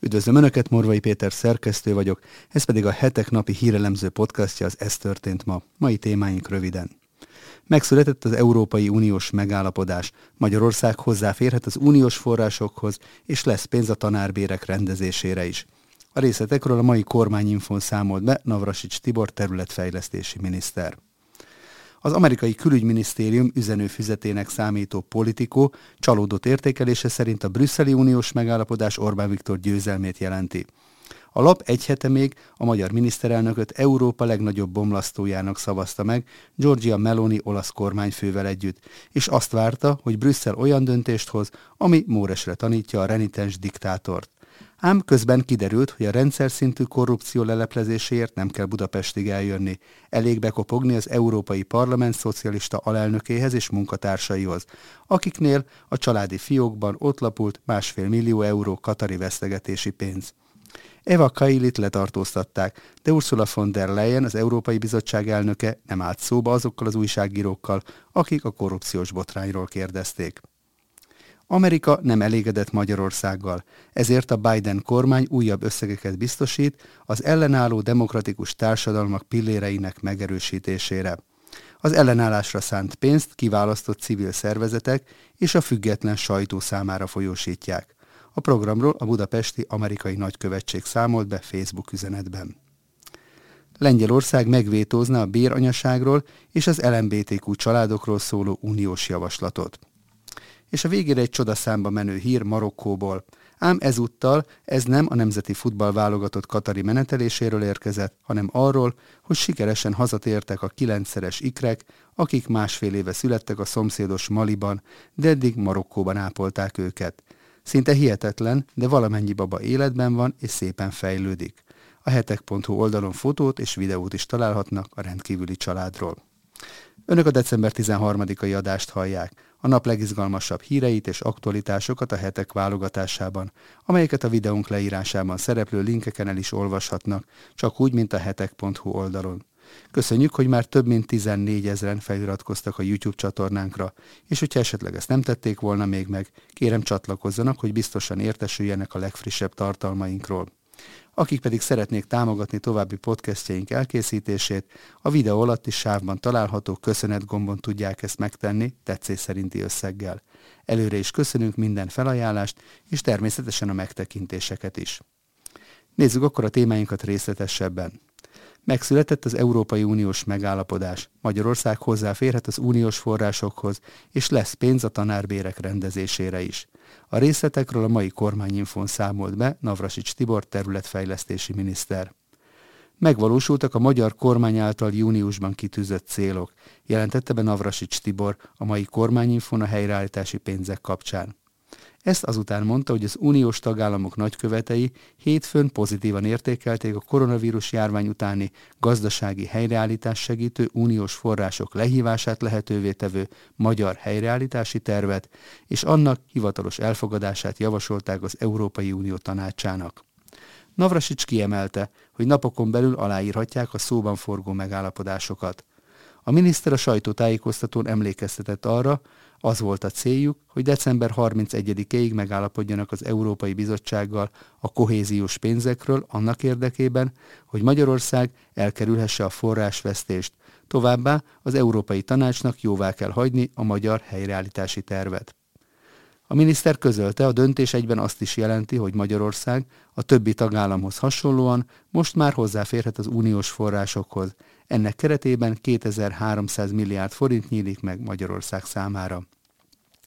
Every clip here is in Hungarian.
Üdvözlöm Önöket, Morvai Péter szerkesztő vagyok, ez pedig a hetek napi hírelemző podcastja az Ez történt ma. Mai témáink röviden. Megszületett az Európai Uniós megállapodás. Magyarország hozzáférhet az uniós forrásokhoz, és lesz pénz a tanárbérek rendezésére is. A részletekről a mai kormányinfon számolt be Navrasics Tibor területfejlesztési miniszter. Az amerikai külügyminisztérium üzenőfüzetének számító politikó csalódott értékelése szerint a brüsszeli uniós megállapodás Orbán Viktor győzelmét jelenti. A lap egy hete még a magyar miniszterelnököt Európa legnagyobb bomlasztójának szavazta meg Giorgia Meloni olasz kormányfővel együtt, és azt várta, hogy Brüsszel olyan döntést hoz, ami Móresre tanítja a renitens diktátort. Ám közben kiderült, hogy a rendszer szintű korrupció leleplezéséért nem kell Budapestig eljönni. Elég bekopogni az Európai Parlament szocialista alelnökéhez és munkatársaihoz, akiknél a családi fiókban ott lapult másfél millió euró katari vesztegetési pénz. Eva Kailit letartóztatták, de Ursula von der Leyen, az Európai Bizottság elnöke nem állt szóba azokkal az újságírókkal, akik a korrupciós botrányról kérdezték. Amerika nem elégedett Magyarországgal, ezért a Biden kormány újabb összegeket biztosít az ellenálló demokratikus társadalmak pilléreinek megerősítésére. Az ellenállásra szánt pénzt kiválasztott civil szervezetek és a független sajtó számára folyósítják. A programról a budapesti amerikai nagykövetség számolt be Facebook üzenetben. Lengyelország megvétózna a béranyaságról és az LMBTQ családokról szóló uniós javaslatot és a végére egy csodaszámba menő hír Marokkóból. Ám ezúttal ez nem a nemzeti futball válogatott katari meneteléséről érkezett, hanem arról, hogy sikeresen hazatértek a kilencszeres ikrek, akik másfél éve születtek a szomszédos Maliban, de eddig Marokkóban ápolták őket. Szinte hihetetlen, de valamennyi baba életben van és szépen fejlődik. A hetek.hu oldalon fotót és videót is találhatnak a rendkívüli családról. Önök a december 13-ai adást hallják a nap legizgalmasabb híreit és aktualitásokat a hetek válogatásában, amelyeket a videónk leírásában szereplő linkeken el is olvashatnak, csak úgy, mint a hetek.hu oldalon. Köszönjük, hogy már több mint 14 ezeren feliratkoztak a YouTube csatornánkra, és hogyha esetleg ezt nem tették volna még meg, kérem csatlakozzanak, hogy biztosan értesüljenek a legfrissebb tartalmainkról. Akik pedig szeretnék támogatni további podcastjaink elkészítését, a videó alatti sávban található köszönet gombon tudják ezt megtenni tetszés szerinti összeggel. Előre is köszönünk minden felajánlást, és természetesen a megtekintéseket is. Nézzük akkor a témáinkat részletesebben. Megszületett az Európai Uniós megállapodás. Magyarország hozzáférhet az uniós forrásokhoz, és lesz pénz a tanárbérek rendezésére is. A részletekről a mai kormányinfon számolt be Navrasics Tibor területfejlesztési miniszter. Megvalósultak a magyar kormány által júniusban kitűzött célok, jelentette be Navrasics Tibor a mai kormányinfon a helyreállítási pénzek kapcsán. Ezt azután mondta, hogy az uniós tagállamok nagykövetei hétfőn pozitívan értékelték a koronavírus járvány utáni gazdasági helyreállítás segítő uniós források lehívását lehetővé tevő magyar helyreállítási tervet, és annak hivatalos elfogadását javasolták az Európai Unió tanácsának. Navrasics kiemelte, hogy napokon belül aláírhatják a szóban forgó megállapodásokat. A miniszter a sajtótájékoztatón emlékeztetett arra, az volt a céljuk, hogy december 31-ig megállapodjanak az Európai Bizottsággal a kohéziós pénzekről annak érdekében, hogy Magyarország elkerülhesse a forrásvesztést. Továbbá az Európai Tanácsnak jóvá kell hagyni a magyar helyreállítási tervet. A miniszter közölte, a döntés egyben azt is jelenti, hogy Magyarország a többi tagállamhoz hasonlóan most már hozzáférhet az uniós forrásokhoz. Ennek keretében 2300 milliárd forint nyílik meg Magyarország számára.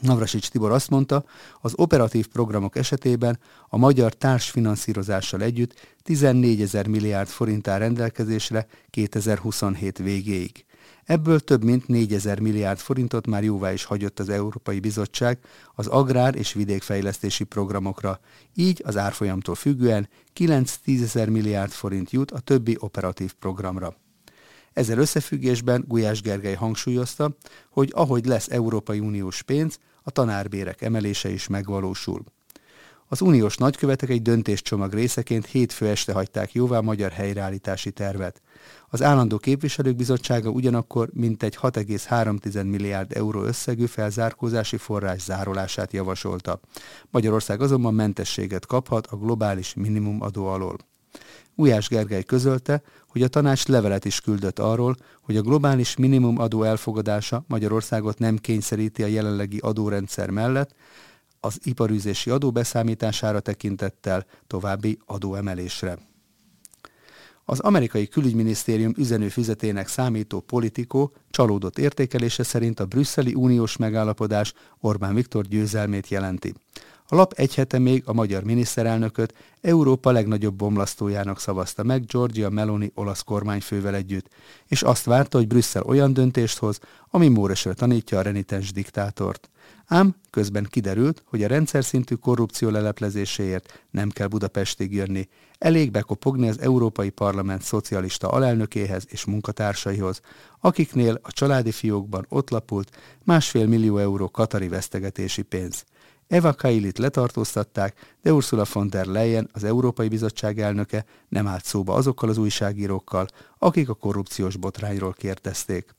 Navrasics Tibor azt mondta, az operatív programok esetében a magyar társfinanszírozással együtt 14 ezer milliárd forint áll rendelkezésre 2027 végéig. Ebből több mint 4 ezer milliárd forintot már jóvá is hagyott az Európai Bizottság az agrár- és vidékfejlesztési programokra, így az árfolyamtól függően 9-10 ezer milliárd forint jut a többi operatív programra. Ezzel összefüggésben Gulyás Gergely hangsúlyozta, hogy ahogy lesz Európai Uniós pénz, a tanárbérek emelése is megvalósul. Az uniós nagykövetek egy döntéscsomag részeként hétfő este hagyták jóvá a magyar helyreállítási tervet. Az állandó képviselők bizottsága ugyanakkor mintegy 6,3 milliárd euró összegű felzárkózási forrás zárolását javasolta. Magyarország azonban mentességet kaphat a globális minimumadó alól. Ujás Gergely közölte, hogy a tanács levelet is küldött arról, hogy a globális minimumadó elfogadása Magyarországot nem kényszeríti a jelenlegi adórendszer mellett, az iparűzési adó beszámítására tekintettel további adóemelésre. Az amerikai külügyminisztérium üzenőfüzetének számító politikó csalódott értékelése szerint a brüsszeli uniós megállapodás Orbán Viktor győzelmét jelenti. A lap egy hete még a magyar miniszterelnököt Európa legnagyobb bomlasztójának szavazta meg Giorgia Meloni olasz kormányfővel együtt, és azt várta, hogy Brüsszel olyan döntést hoz, ami Móresre tanítja a renitens diktátort. Ám közben kiderült, hogy a rendszer szintű korrupció leleplezéséért nem kell Budapestig jönni. Elég bekopogni az Európai Parlament szocialista alelnökéhez és munkatársaihoz, akiknél a családi fiókban ott lapult másfél millió euró katari vesztegetési pénz. Eva Kailit letartóztatták, de Ursula von der Leyen, az Európai Bizottság elnöke nem állt szóba azokkal az újságírókkal, akik a korrupciós botrányról kérdezték.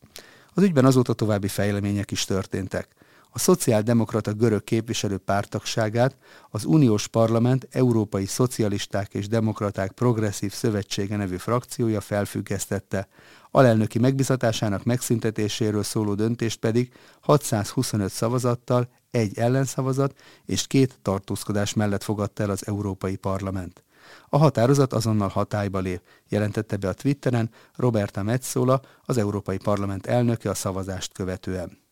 Az ügyben azóta további fejlemények is történtek. A szociáldemokrata görög képviselő pártagságát az Uniós Parlament Európai Szocialisták és Demokraták Progresszív Szövetsége nevű frakciója felfüggesztette, alelnöki megbizatásának megszüntetéséről szóló döntést pedig 625 szavazattal, egy ellenszavazat és két tartózkodás mellett fogadta el az Európai Parlament. A határozat azonnal hatályba lép, jelentette be a Twitteren Roberta Metzola, az Európai Parlament elnöke a szavazást követően.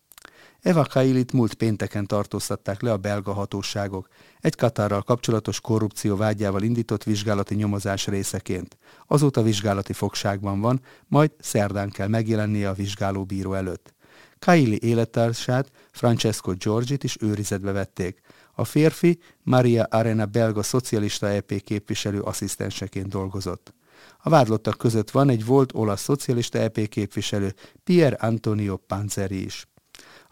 Eva Kailit múlt pénteken tartóztatták le a belga hatóságok, egy Katarral kapcsolatos korrupció vágyával indított vizsgálati nyomozás részeként. Azóta vizsgálati fogságban van, majd szerdán kell megjelennie a vizsgálóbíró előtt. Kaili élettársát, Francesco Giorgit is őrizetbe vették. A férfi Maria Arena belga szocialista EP képviselő asszisztenseként dolgozott. A vádlottak között van egy volt olasz szocialista EP képviselő, Pier Antonio Panzeri is.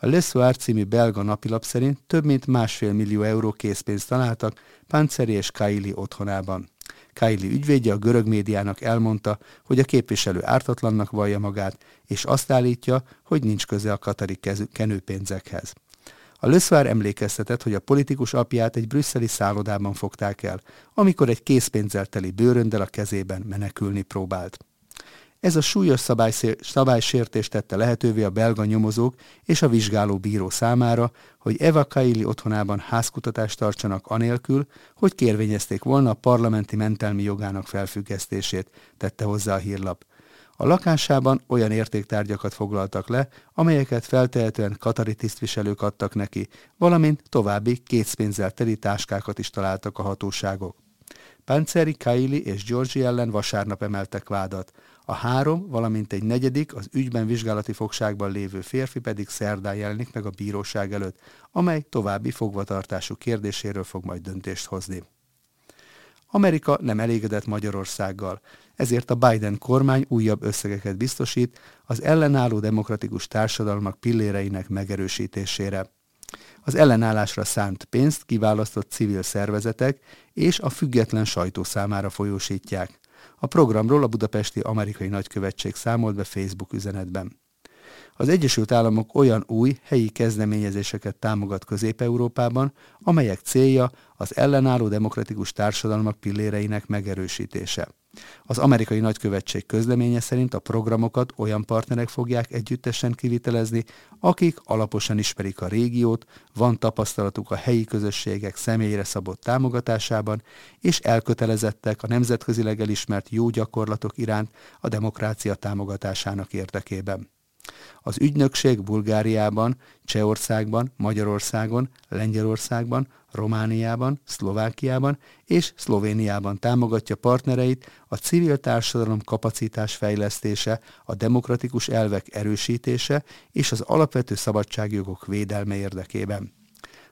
A Le Soir című belga napilap szerint több mint másfél millió euró készpénzt találtak Panzeri és Kaili otthonában. Kaili ügyvédje a görög médiának elmondta, hogy a képviselő ártatlannak vallja magát, és azt állítja, hogy nincs köze a katari kenőpénzekhez. A Löszvár emlékeztetett, hogy a politikus apját egy brüsszeli szállodában fogták el, amikor egy készpénzzel teli bőröndel a kezében menekülni próbált. Ez a súlyos szabálysértés tette lehetővé a belga nyomozók és a vizsgáló bíró számára, hogy Eva Kaili otthonában házkutatást tartsanak anélkül, hogy kérvényezték volna a parlamenti mentelmi jogának felfüggesztését, tette hozzá a hírlap. A lakásában olyan értéktárgyakat foglaltak le, amelyeket feltehetően katari tisztviselők adtak neki, valamint további kétszpénzzel teli táskákat is találtak a hatóságok. Panceri, Kaili és Georgi ellen vasárnap emeltek vádat. A három, valamint egy negyedik, az ügyben vizsgálati fogságban lévő férfi pedig szerdán jelenik meg a bíróság előtt, amely további fogvatartású kérdéséről fog majd döntést hozni. Amerika nem elégedett Magyarországgal, ezért a Biden kormány újabb összegeket biztosít az ellenálló demokratikus társadalmak pilléreinek megerősítésére. Az ellenállásra szánt pénzt kiválasztott civil szervezetek és a független sajtó számára folyósítják. A programról a budapesti amerikai nagykövetség számolt be Facebook üzenetben. Az Egyesült Államok olyan új helyi kezdeményezéseket támogat Közép-Európában, amelyek célja az ellenálló demokratikus társadalmak pilléreinek megerősítése. Az amerikai nagykövetség közleménye szerint a programokat olyan partnerek fogják együttesen kivitelezni, akik alaposan ismerik a régiót, van tapasztalatuk a helyi közösségek személyre szabott támogatásában, és elkötelezettek a nemzetközileg elismert jó gyakorlatok iránt a demokrácia támogatásának érdekében. Az ügynökség Bulgáriában, Csehországban, Magyarországon, Lengyelországban, Romániában, Szlovákiában és Szlovéniában támogatja partnereit a civil társadalom kapacitás fejlesztése, a demokratikus elvek erősítése és az alapvető szabadságjogok védelme érdekében.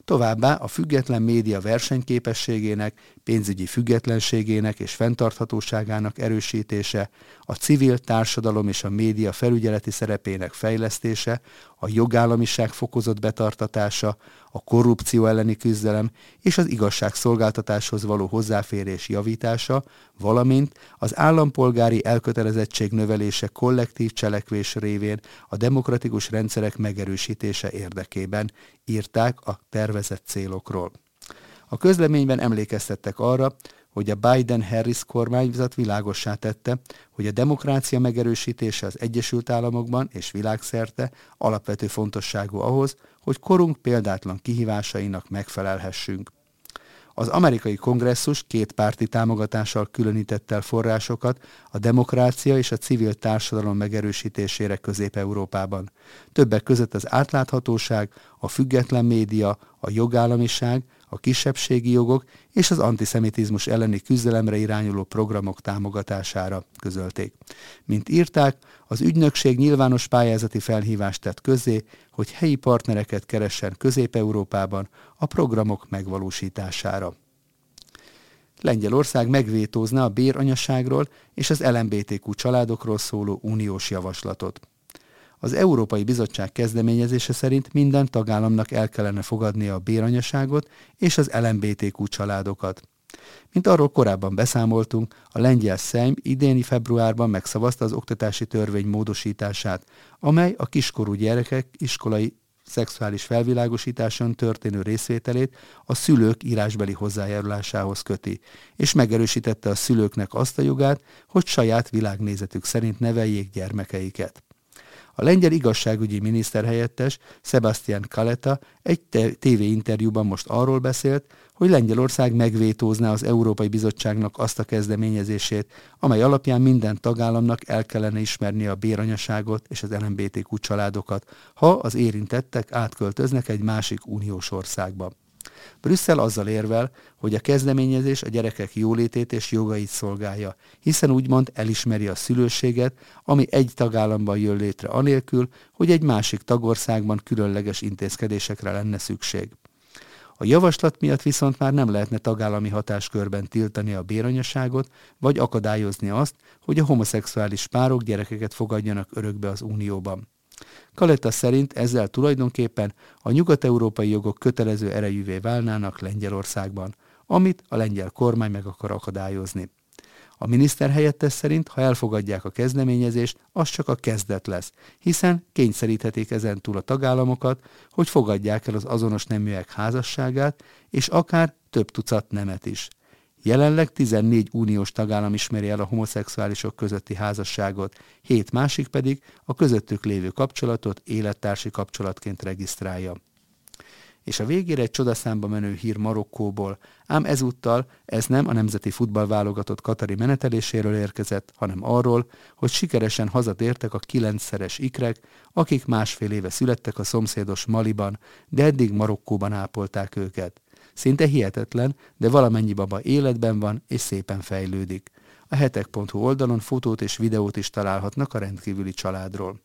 Továbbá a független média versenyképességének, pénzügyi függetlenségének és fenntarthatóságának erősítése, a civil társadalom és a média felügyeleti szerepének fejlesztése, a jogállamiság fokozott betartatása, a korrupció elleni küzdelem és az igazságszolgáltatáshoz való hozzáférés javítása, valamint az állampolgári elkötelezettség növelése kollektív cselekvés révén a demokratikus rendszerek megerősítése érdekében írták a tervezett célokról. A közleményben emlékeztettek arra, hogy a Biden-Harris kormányzat világossá tette, hogy a demokrácia megerősítése az Egyesült Államokban és világszerte alapvető fontosságú ahhoz, hogy korunk példátlan kihívásainak megfelelhessünk. Az amerikai kongresszus két párti támogatással különített el forrásokat a demokrácia és a civil társadalom megerősítésére Közép-Európában. Többek között az átláthatóság, a független média, a jogállamiság, a kisebbségi jogok és az antiszemitizmus elleni küzdelemre irányuló programok támogatására közölték. Mint írták, az ügynökség nyilvános pályázati felhívást tett közé, hogy helyi partnereket keressen Közép-Európában a programok megvalósítására. Lengyelország megvétózna a béranyaságról és az LMBTQ családokról szóló uniós javaslatot. Az Európai Bizottság kezdeményezése szerint minden tagállamnak el kellene fogadnia a béranyaságot és az LMBTQ családokat. Mint arról korábban beszámoltunk, a lengyel Szejm idéni februárban megszavazta az oktatási törvény módosítását, amely a kiskorú gyerekek iskolai szexuális felvilágosításon történő részvételét a szülők írásbeli hozzájárulásához köti, és megerősítette a szülőknek azt a jogát, hogy saját világnézetük szerint neveljék gyermekeiket. A lengyel igazságügyi miniszter helyettes Sebastian Kaleta egy tévéinterjúban most arról beszélt, hogy Lengyelország megvétózná az Európai Bizottságnak azt a kezdeményezését, amely alapján minden tagállamnak el kellene ismerni a béranyaságot és az LMBTQ családokat, ha az érintettek átköltöznek egy másik uniós országba. Brüsszel azzal érvel, hogy a kezdeményezés a gyerekek jólétét és jogait szolgálja, hiszen úgymond elismeri a szülőséget, ami egy tagállamban jön létre anélkül, hogy egy másik tagországban különleges intézkedésekre lenne szükség. A javaslat miatt viszont már nem lehetne tagállami hatáskörben tiltani a béranyaságot, vagy akadályozni azt, hogy a homoszexuális párok gyerekeket fogadjanak örökbe az Unióban. Kaletta szerint ezzel tulajdonképpen a nyugat-európai jogok kötelező erejűvé válnának Lengyelországban, amit a lengyel kormány meg akar akadályozni. A miniszter helyettes szerint, ha elfogadják a kezdeményezést, az csak a kezdet lesz, hiszen kényszeríthetik ezen túl a tagállamokat, hogy fogadják el az azonos neműek házasságát, és akár több tucat nemet is. Jelenleg 14 uniós tagállam ismeri el a homoszexuálisok közötti házasságot, hét másik pedig a közöttük lévő kapcsolatot élettársi kapcsolatként regisztrálja. És a végére egy csodaszámba menő hír Marokkóból, ám ezúttal ez nem a nemzeti futballválogatott katari meneteléséről érkezett, hanem arról, hogy sikeresen hazatértek a kilencszeres ikrek, akik másfél éve születtek a szomszédos Maliban, de eddig Marokkóban ápolták őket. Szinte hihetetlen, de valamennyi baba életben van és szépen fejlődik. A hetek.hu oldalon fotót és videót is találhatnak a rendkívüli családról.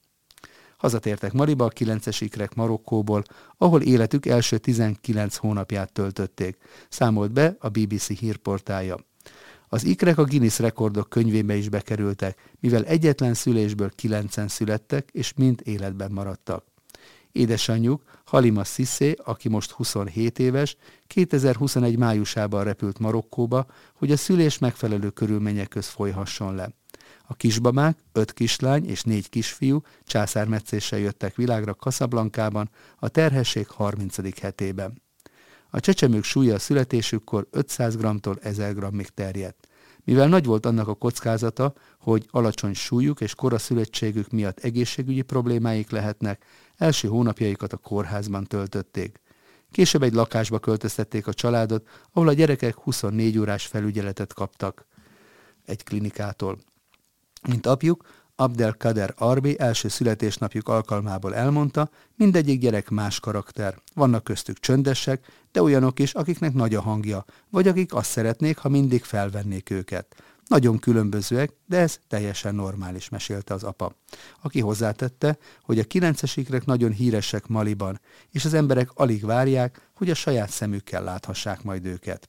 Hazatértek Mariba a 9-es ikrek Marokkóból, ahol életük első 19 hónapját töltötték, számolt be a BBC hírportája. Az ikrek a Guinness rekordok könyvébe is bekerültek, mivel egyetlen szülésből kilencen születtek, és mind életben maradtak. Édesanyjuk, Halima Sissé, aki most 27 éves, 2021 májusában repült Marokkóba, hogy a szülés megfelelő körülmények köz folyhasson le. A kisbabák, öt kislány és négy kisfiú császármetszéssel jöttek világra Kaszablankában a terhesség 30. hetében. A csecsemők súlya a születésükkor 500 g-tól 1000 g-ig terjedt. Mivel nagy volt annak a kockázata, hogy alacsony súlyuk és koraszülöttségük miatt egészségügyi problémáik lehetnek, első hónapjaikat a kórházban töltötték. Később egy lakásba költöztették a családot, ahol a gyerekek 24 órás felügyeletet kaptak egy klinikától. Mint apjuk, Abdelkader Arbi első születésnapjuk alkalmából elmondta, mindegyik gyerek más karakter. Vannak köztük csöndesek, de olyanok is, akiknek nagy a hangja, vagy akik azt szeretnék, ha mindig felvennék őket. Nagyon különbözőek, de ez teljesen normális, mesélte az apa. Aki hozzátette, hogy a kilencesiknek nagyon híresek Maliban, és az emberek alig várják, hogy a saját szemükkel láthassák majd őket.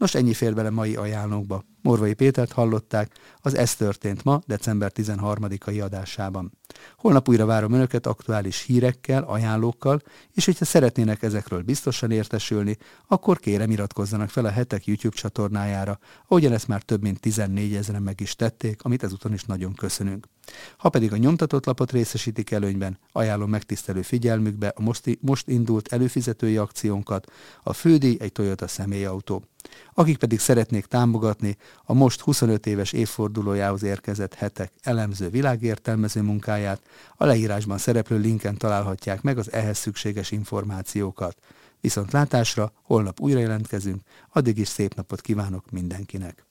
Nos, ennyi fér bele mai ajánlókba. Morvai Pétert hallották az Ez történt ma, december 13-ai adásában. Holnap újra várom Önöket aktuális hírekkel, ajánlókkal, és hogyha szeretnének ezekről biztosan értesülni, akkor kérem iratkozzanak fel a hetek YouTube csatornájára, ahogyan ezt már több mint 14 ezeren meg is tették, amit ezúton is nagyon köszönünk. Ha pedig a nyomtatott lapot részesítik előnyben, ajánlom megtisztelő figyelmükbe a most, most indult előfizetői akciónkat, a fődíj egy Toyota személyautó. Akik pedig szeretnék támogatni a most 25 éves évfordulójához érkezett hetek elemző világértelmező munkáját, a leírásban szereplő linken találhatják meg az ehhez szükséges információkat. Viszont látásra holnap újra jelentkezünk, addig is szép napot kívánok mindenkinek!